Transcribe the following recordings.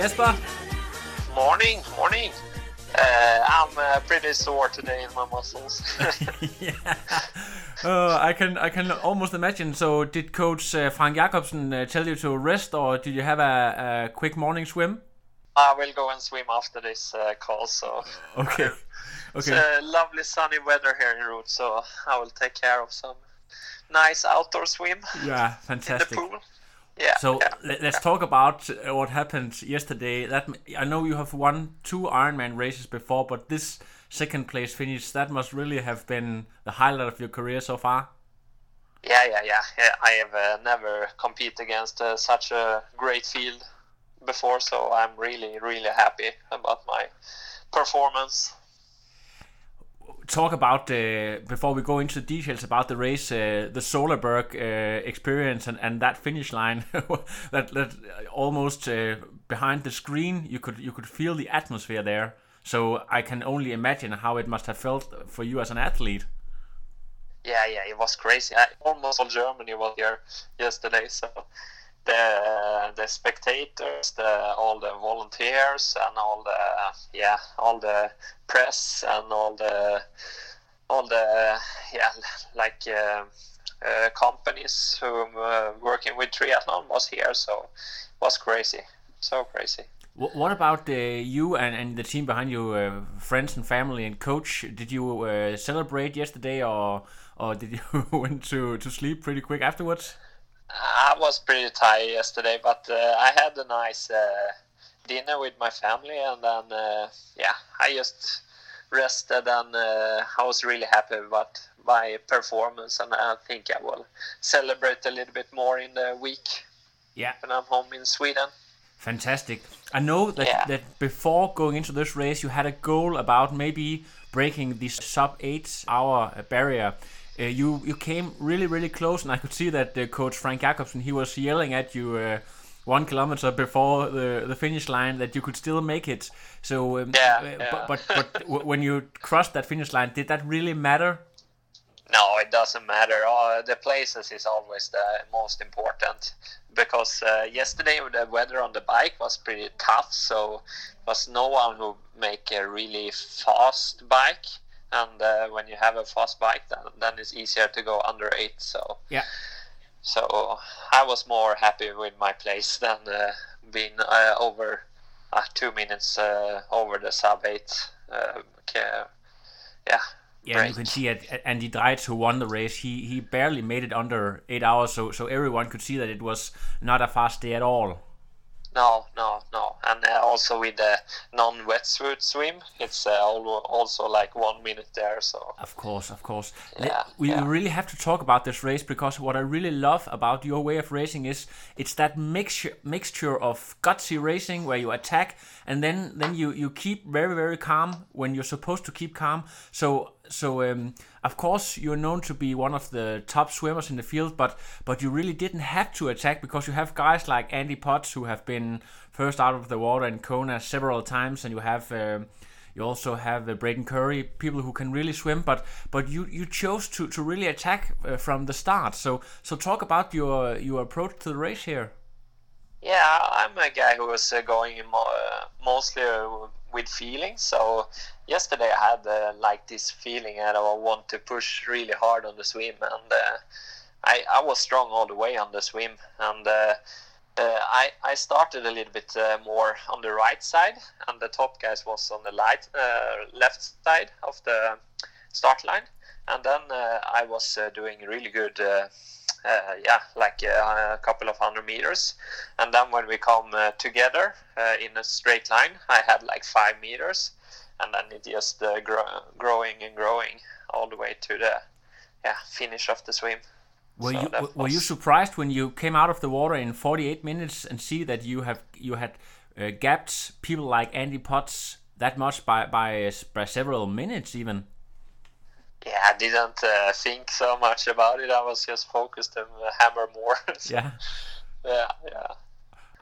Jesper. Morning, morning. Uh, I'm uh, pretty sore today in my muscles. yeah. Uh, I can I can almost imagine. So, did Coach uh, Frank Jakobsen uh, tell you to rest, or did you have a, a quick morning swim? I will go and swim after this uh, call. So Okay. it's Okay. uh, lovely sunny weather here in Roth, so I will take care of some nice outdoor swim Yeah, fantastic. in the pool. Yeah. So yeah. let, let's talk about uh, what happened yesterday. That I know you have won two Ironman races before, but this second place finish that must really have been the highlight of your career so far. Yeah, yeah, yeah. yeah I have uh, never competed against uh, such a great field before, so I'm really, really happy about my performance. Talk about uh, before we go into the details about the race, uh, the Solarer Berg uh, experience and, and that finish line that that almost uh, behind the screen you could you could feel the atmosphere there. So I can only imagine how it must have felt for you as an athlete. Yeah, yeah, it was crazy. I, almost all Germany was here yesterday, so the the spectators, the all the volunteers, and all the yeah, all the press and all the all the yeah, like uh, uh, companies who uh, working with triathlon was here, so it was crazy, so crazy. What about uh, you and, and the team behind you, uh, friends and family and coach? Did you uh, celebrate yesterday, or or did you went to, to sleep pretty quick afterwards? I was pretty tired yesterday, but uh, I had a nice uh, dinner with my family, and then uh, yeah, I just rested, and uh, I was really happy about my performance, and I think I will celebrate a little bit more in the week Yeah, when I'm home in Sweden. Fantastic. I know that, Yeah. that before going into this race, you had a goal about maybe breaking the sub eight hour barrier. Uh, you you came really really close, and I could see that uh, coach Frank Jakobsen he was yelling at you uh, one kilometer before the the finish line that you could still make it. So um, Yeah, uh, yeah. but but, but w- when you crossed that finish line, did that really matter? No, it doesn't matter. Uh, the places is always the most important because uh, yesterday the weather on the bike was pretty tough, so was no one who make a really fast bike. And uh, when you have a fast bike, then, then it's easier to go under eight. So Yeah. so I was more happy with my place than uh, being uh, over uh, two minutes uh, over the sub eight. Uh, yeah, Yeah, you Right. can see at Andy Dreitz, who won the race, he he barely made it under eight hours, so so everyone could see that it was not a fast day at all. No, no, no. And uh, also with the non-wetsuit swim, it's uh, also like one minute there. So Of course, of course. Yeah, we yeah. really have to talk about this race because what I really love about your way of racing is it's that mixture mixture of gutsy racing where you attack and then then you you keep very very calm when you're supposed to keep calm. So so um, of course you're known to be one of the top swimmers in the field, but but you really didn't have to attack because you have guys like Andy Potts who have been first out of the water in Kona several times, and you have. Um, you also have uh, Braden Currie, people who can really swim, but but you you chose to, to really attack uh, from the start. So so talk about your your approach to the race here. yeah, I'm a guy who was uh, going uh, mostly uh, with feelings. So yesterday I had uh, like this feeling that I want to push really hard on the swim, and uh, I I was strong all the way on the swim, and. Uh, uh, I, I started a little bit uh, more on the right side, and the top guys was on the light, uh, left side of the start line. and then I was doing really good. Uh, yeah, like uh, a couple of hundred meters, and then when we come uh, together uh, in a straight line, I had like five meters, and then it just uh, grow, growing and growing all the way to the yeah finish of the swim. Were So you were you surprised when you came out of the water in 48 minutes and see that you have you had uh, gapped people like Andy Potts that much by by, by several minutes even? Yeah, I didn't uh, think so much about it. I was just focused on uh, hammer more. So, Yeah. yeah, yeah.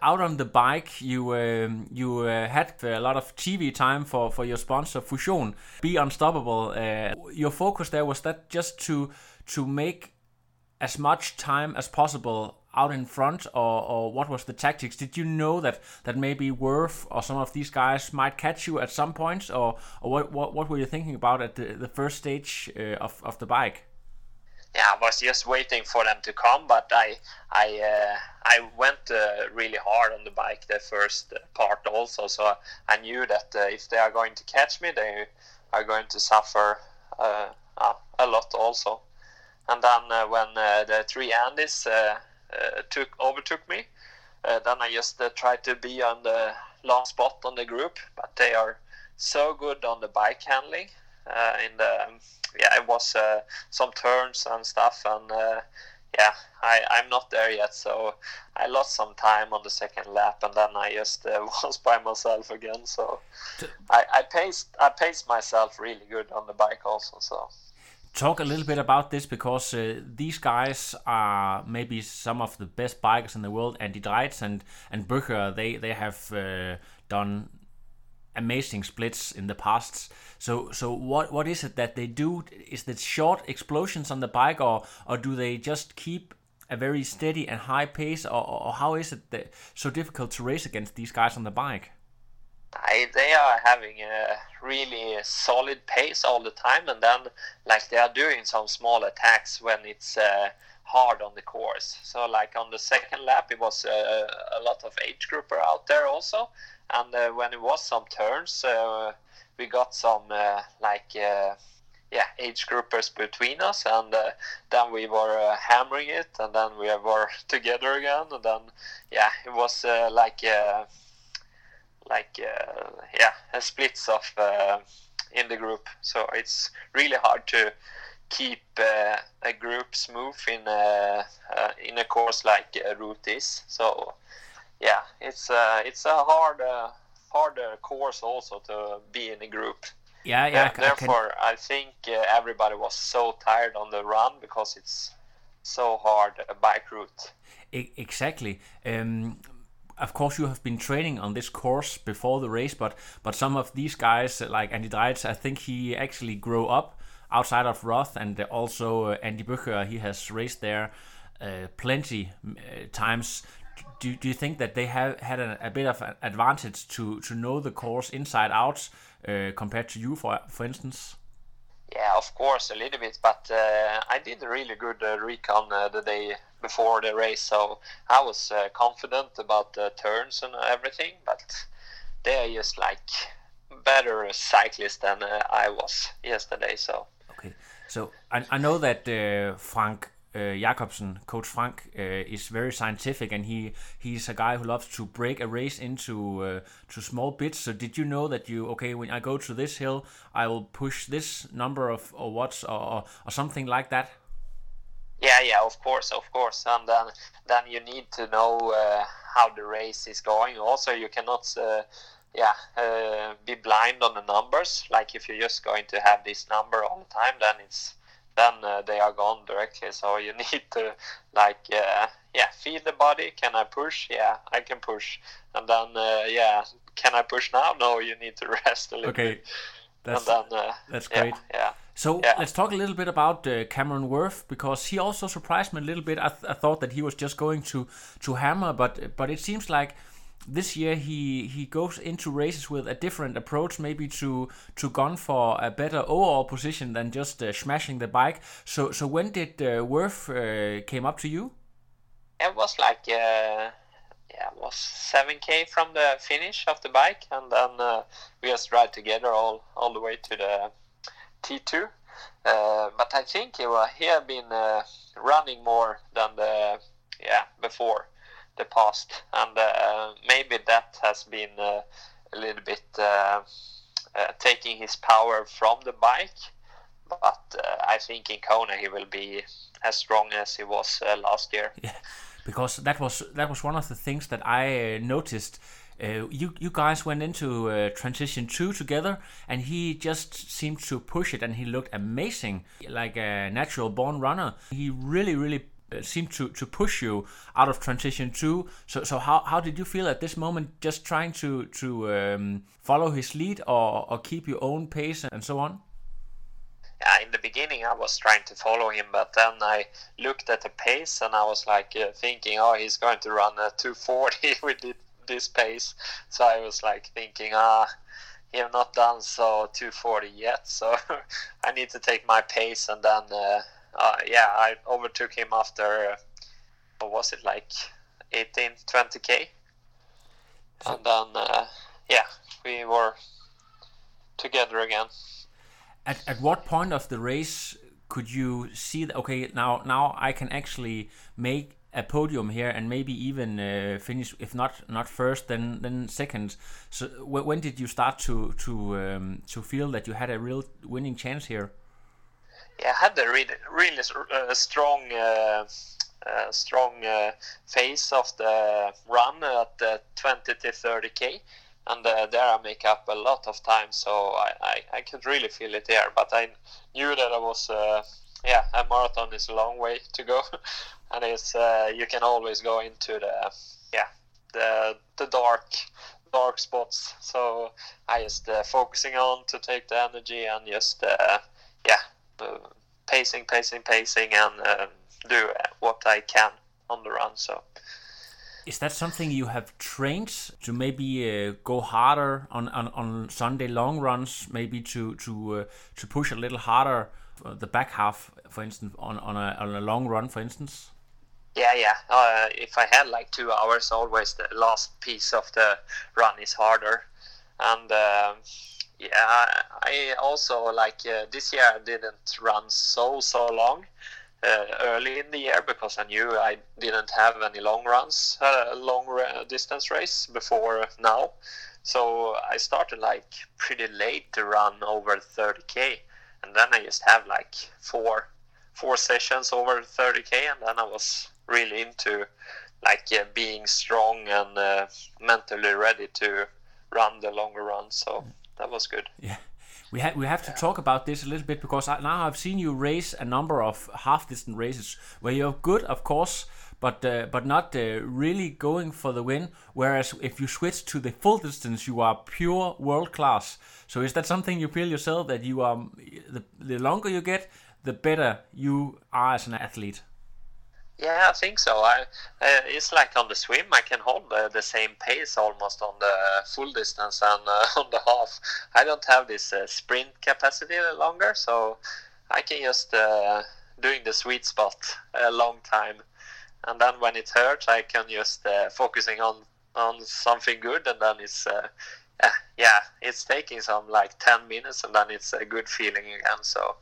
Out on the bike, you um, you uh, had a lot of TV time for, for your sponsor Fusion. Be unstoppable. Uh, your focus there was that just to to make as much time as possible out in front, or, or what was the tactics? Did you know that that maybe Wurf or some of these guys might catch you at some points, or, or what, what what were you thinking about at the, the first stage uh, of of the bike? yeah, I was just waiting for them to come, but I I uh, I went uh, really hard on the bike the first part also, so I knew that uh, if they are going to catch me, they are going to suffer uh, a lot also. And then uh, when the three uh, took overtook me, uh, then I just uh, tried to be on the last spot on the group, but they are so good on the bike handling. Uh, in the yeah, it was uh, some turns and stuff, and uh, yeah, I I'm not there yet, so I lost some time on the second lap, and then I just uh, was by myself again. So I I paced I paced myself really good on the bike also. So talk a little bit about this because uh, these guys are maybe some of the best bikers in the world. Andy Dreitz and and Böcherer, they they have uh, done amazing splits in the past. So so what what is it that they do? Is it short explosions on the bike, or or do they just keep a very steady and high pace, or, or how is it that so difficult to race against these guys on the bike? They are having a really solid pace all the time, and then like they are doing some small attacks when it's uh, hard on the course. So like on the second lap, it was uh, a lot of age grouper out there also, and uh, when it was some turns, uh, we got some uh, like. Uh, yeah, age groupers between us, and then we were hammering it, and then we were together again, and then yeah, it was like like uh, yeah splits of uh, in the group so it's really hard to keep uh, a group smooth in a uh, in a course like uh, Roth is so yeah it's uh, it's a hard uh, harder course also to be in a group Yeah, yeah. I ca- I therefore I think uh, everybody was so tired on the run because it's so hard a bike route E- exactly. Um, of course, you have been training on this course before the race, but but some of these guys, like Andy Dreitz, I think he actually grew up outside of Roth, and also uh, Andy Böcherer, he has raced there uh, plenty uh, times. Do, do you think that they have had a, a bit of an advantage to, to know the course inside out uh, compared to you, for for instance? Yeah, of course, a little bit, but uh, I did a really good uh, recon uh, the day before the race, so I was uh, confident about the turns and everything. But they are just like better cyclists than I was yesterday. So Okay, so I, I know that Frank uh, Jakobsen, Coach Frank, uh, is very scientific, and he he's a guy who loves to break a race into uh, to small bits. So did you know that you okay when I go to this hill, I will push this number of or watts or, or, or something like that? yeah, yeah, of course, of course, and then then you need to know uh, how the race is going. Also, you cannot. Uh, yeah, uh, be blind on the numbers. Like if you're just going to have this number all the time, then it's then uh, they are gone directly. So you need to like uh, yeah, feel the body. Can I push? Yeah, I can push. And then uh, yeah, can I push now? No, you need to rest a little Okay, bit. that's and then uh, that's yeah, great. Yeah. So Yeah. let's talk a little bit about uh, Cameron Wurf because he also surprised me a little bit. I, th- I thought that he was just going to to hammer, but but it seems like this year he he goes into races with a different approach, maybe to to gun for a better overall position than just uh, smashing the bike. So so when did uh, Wurf uh, came up to you? It was like uh, yeah, it was seven k from the finish of the bike, and then uh, we just ride together all all the way to the T two, Uh, but I think he, he had been running more than the yeah before the past, and uh, maybe that has been uh, a little bit uh, taking his power from the bike. But I think in Kona he will be as strong as he was last year. Yeah, because that was that was one of the things that I noticed. Uh, you you guys went into uh, transition two together, and he just seemed to push it, and he looked amazing, like a natural born runner. He really really seemed to, to push you out of transition two. So so how, how did you feel at this moment? Just trying to to um, follow his lead or or keep your own pace and so on. yeah, in the beginning I was trying to follow him, but then I looked at the pace and I was like uh, thinking, oh, he's going to run a 240 with this pace. So I was like thinking, ah, he have not done so 240 yet, so I need to take my pace. And then, uh, uh, yeah, I overtook him after, uh, what was it, like 18, 20k? And then, uh, yeah, we were together again. At, at what point of the race could you see that? Okay, now now I can actually make a podium here and maybe even uh, finish, if not not first, then then second. So wh- when did you start to to um, to feel that you had a real winning chance here? Yeah, I had a really, really uh, strong, uh, uh, strong uh, phase of the run at the 20 to 30k, and uh, there I make up a lot of time, so I, I, I could really feel it there. But I knew that I was, uh, yeah, a marathon is a long way to go, and it's you can always go into the, yeah, the the dark dark spots. So I just focusing on to take the energy and just yeah pacing, pacing, pacing, and um, do what I can on the run. So Is that something you have trained to maybe uh, go harder on, on, on Sunday long runs, maybe to to uh, to push a little harder uh, the back half, for instance, on on a, on a long run, for instance? yeah, yeah. Uh, if I had like two hours, always the last piece of the run is harder, and. Yeah, I- also like uh, this year I didn't run so so long uh, early in the year because I knew I didn't have any long runs, uh, long distance race before now. So I started like pretty late to run over 30k, and then I just have like four four sessions over 30k, and then I was really into like uh, being strong and uh, mentally ready to run the longer run. So that was good. Yeah, we have we have to talk about this a little bit because I, now I've seen you race a number of half distance races where you're good, of course, but uh, but not uh, really going for the win. Whereas if you switch to the full distance, you are pure world class. So is that something you feel yourself that you are the the longer you get, the better you are as an athlete? Yeah, I think so. I uh, it's like on the swim, I can hold the, the same pace almost on the full distance and uh, on the half. I don't have this uh, sprint capacity longer, so I can just uh, doing the sweet spot a long time, and then when it hurts, I can just uh, focusing on on something good, and then it's. Uh, yeah, it's taking some like 10 minutes and then it's a good feeling again. So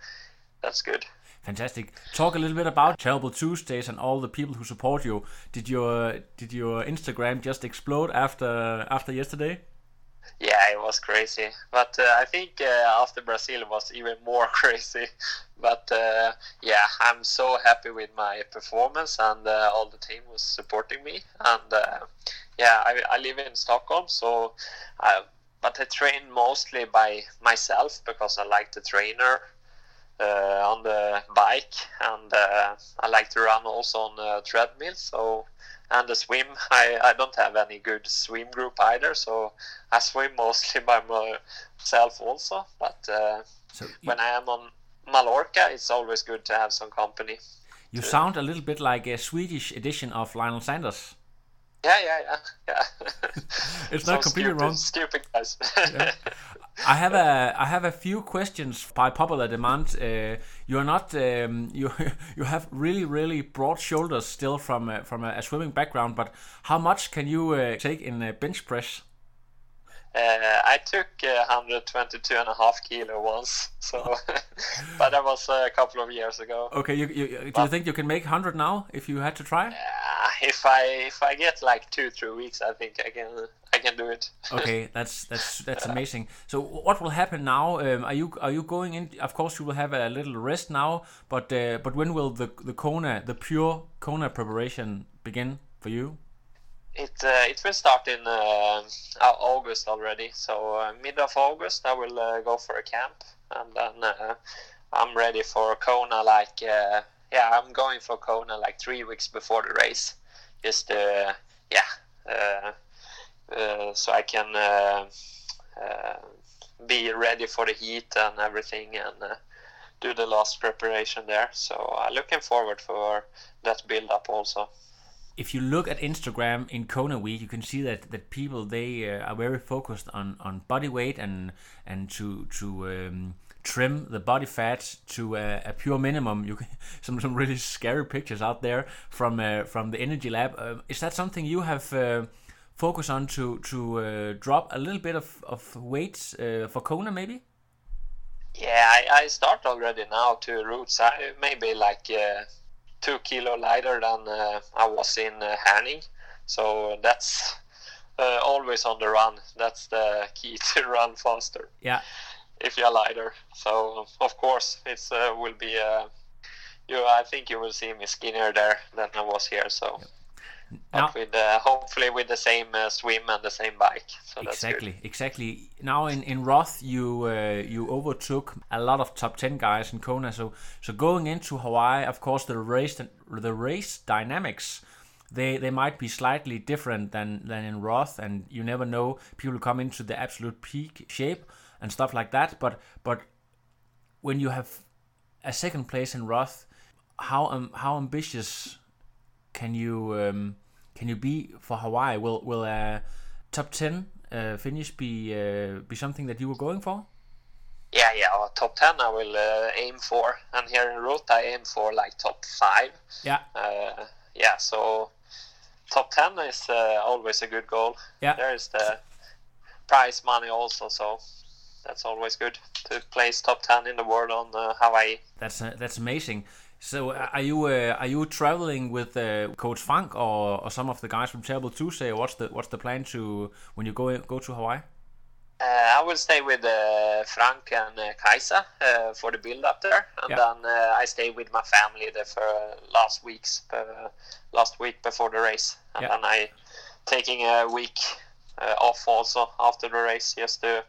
that's good. Fantastic. Talk a little bit about Terrible Tuesdays and all the people who support you. Did your did your Instagram just explode after after yesterday? Yeah, it was crazy. But uh, I think uh, after Brazil was even more crazy. But uh, yeah, I'm so happy with my performance and uh, all the team was supporting me. And uh, yeah, I, I live in Stockholm, so I, but I train mostly by myself because I like the trainer uh, on the bike and uh, I like to run also on a treadmill. So and the swim, I, I don't have any good swim group either, so I swim mostly by myself also. But uh, So when I am on Mallorca, it's always good to have some company. you sound a little bit like a Swedish edition of Lionel Sanders. Yeah, yeah, yeah, yeah. It's not So completely stupid, wrong. Stupid guys. I have a I have a few questions by popular demand. Uh, you are not um, you you have really really broad shoulders still from uh, from a, a swimming background, but how much can you uh, take in uh, bench press? Uh, I took uh, 122 and a half kilo once, so but that was a couple of years ago. Okay, you, you, do you think you can make 100 now if you had to try? Uh, if I if I get like two three weeks, I think I can I can do it. okay, that's that's that's amazing. So what will happen now? Um, are you are you going in? Of course, you will have a little rest now, but uh, but when will the the Kona the pure Kona preparation begin for you? It uh, it will start in uh, August already. So uh, mid of August, I will uh, go for a camp, and then uh, I'm ready for Kona. Like uh, yeah, I'm going for Kona like three weeks before the race, just uh, yeah, so I can uh, uh, be ready for the heat and everything, and uh, do the last preparation there. So I'm looking forward for that build up also. if you look at Instagram in Kona week, you can see that that people they uh, are very focused on on body weight and and to to um, trim the body fat to a, a pure minimum. You can, some some really scary pictures out there from uh, from the Energy Lab. Uh, is that something you have? Focused on to to uh, drop a little bit of of weight uh, for Kona maybe Yeah, I, I start already now to roots. I maybe like uh, two kilo lighter than uh, I was in uh, Herning, so that's uh, always on the run. That's the key to run faster yeah if you're lighter. So of course it's uh, will be. Uh, you, I think you will see me skinnier there than I was here. So. Now- with uh, hopefully with the same uh, swim and the same bike, so exactly exactly. Now in in roth you uh, you overtook a lot of top 10 guys in kona. So so going into hawaii of course the race the race dynamics they they might be slightly different than than in roth. And you never know people come into the absolute peak shape and stuff like that. But but when you have a second place in roth how um, how ambitious can you um, can you be for Hawaii? Will will a top ten uh, finish be uh, be something that you were going for? Yeah, yeah, uh, top 10 I will uh, aim for. And here in Roth, I aim for like top 5. Yeah, Uh, yeah, so top 10 is uh, always a good goal. Yeah. There is the prize money also, so that's always good to place top 10 in the world on uh, Hawaii. that's uh, that's amazing. So are you uh, are you traveling with uh, Coach Frank or, or some of the guys from Terrible Tuesday? What's the what's the plan to when you go go to Hawaii? Uh, I will stay with uh, Frank and uh, Kaisa uh, for the build up there, and Yeah. then uh, I stay with my family there for last weeks, uh, last week before the race, and Yeah. then I taking a week uh, off also after the race just to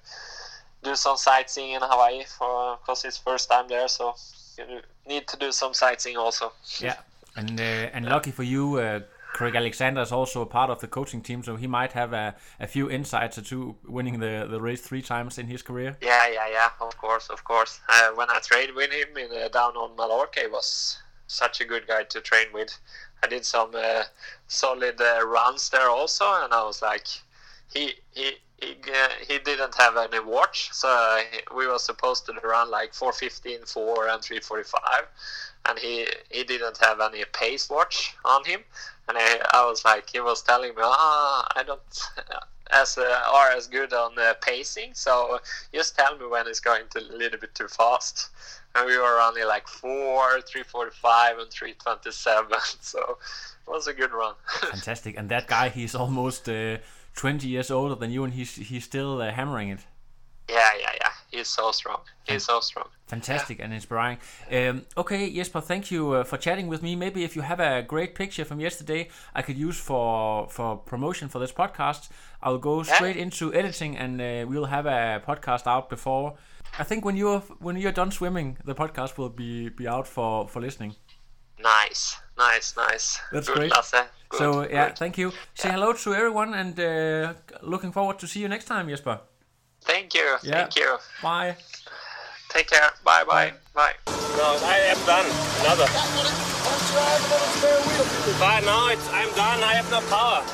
do some sightseeing in Hawaii for because it's first time there, so you need to do some sightseeing also. Yeah, and uh, and lucky for you, uh, Craig Alexander is also a part of the coaching team, so he might have a, a few insights two winning the, the race three times in his career. Yeah, yeah, yeah. Of course, of course. Uh, when I trained with him in, uh, down on Mallorca, he was such a good guy to train with. I did some uh, solid uh, runs there also, and I was like, he he he, uh, he didn't have any watch, so we were supposed to run like 4:15, 4, and 3:45, and he he didn't have any pace watch on him, and I, I was like, he was telling me, ah, I don't as uh, are as good on uh, pacing, so just tell me when it's going to a little bit too fast. And we were running like four, three forty-five, and three twenty-seven, so it was a good run. Fantastic, and that guy, he's almost uh, 20 years older than you, and he's he's still uh, hammering it. yeah, yeah, yeah. He's so strong. He's so strong. Fantastic and inspiring. Um, okay, Jesper, thank you uh, for chatting with me. Maybe if you have a great picture from yesterday, I could use for for promotion for this podcast. I'll go straight into editing, and uh, we'll have a podcast out before. I think when you're when you're done swimming, the podcast will be be out for for listening. Nice, nice, nice. That's good, great. Lasse. Good, so yeah, good. thank you. Say hello to everyone, and uh, looking forward to see you next time, Jesper. Thank you. Yeah. Thank you. Bye. Take care. Bye, bye, bye. No, I am done. Another. But now it's I'm done. I have no power.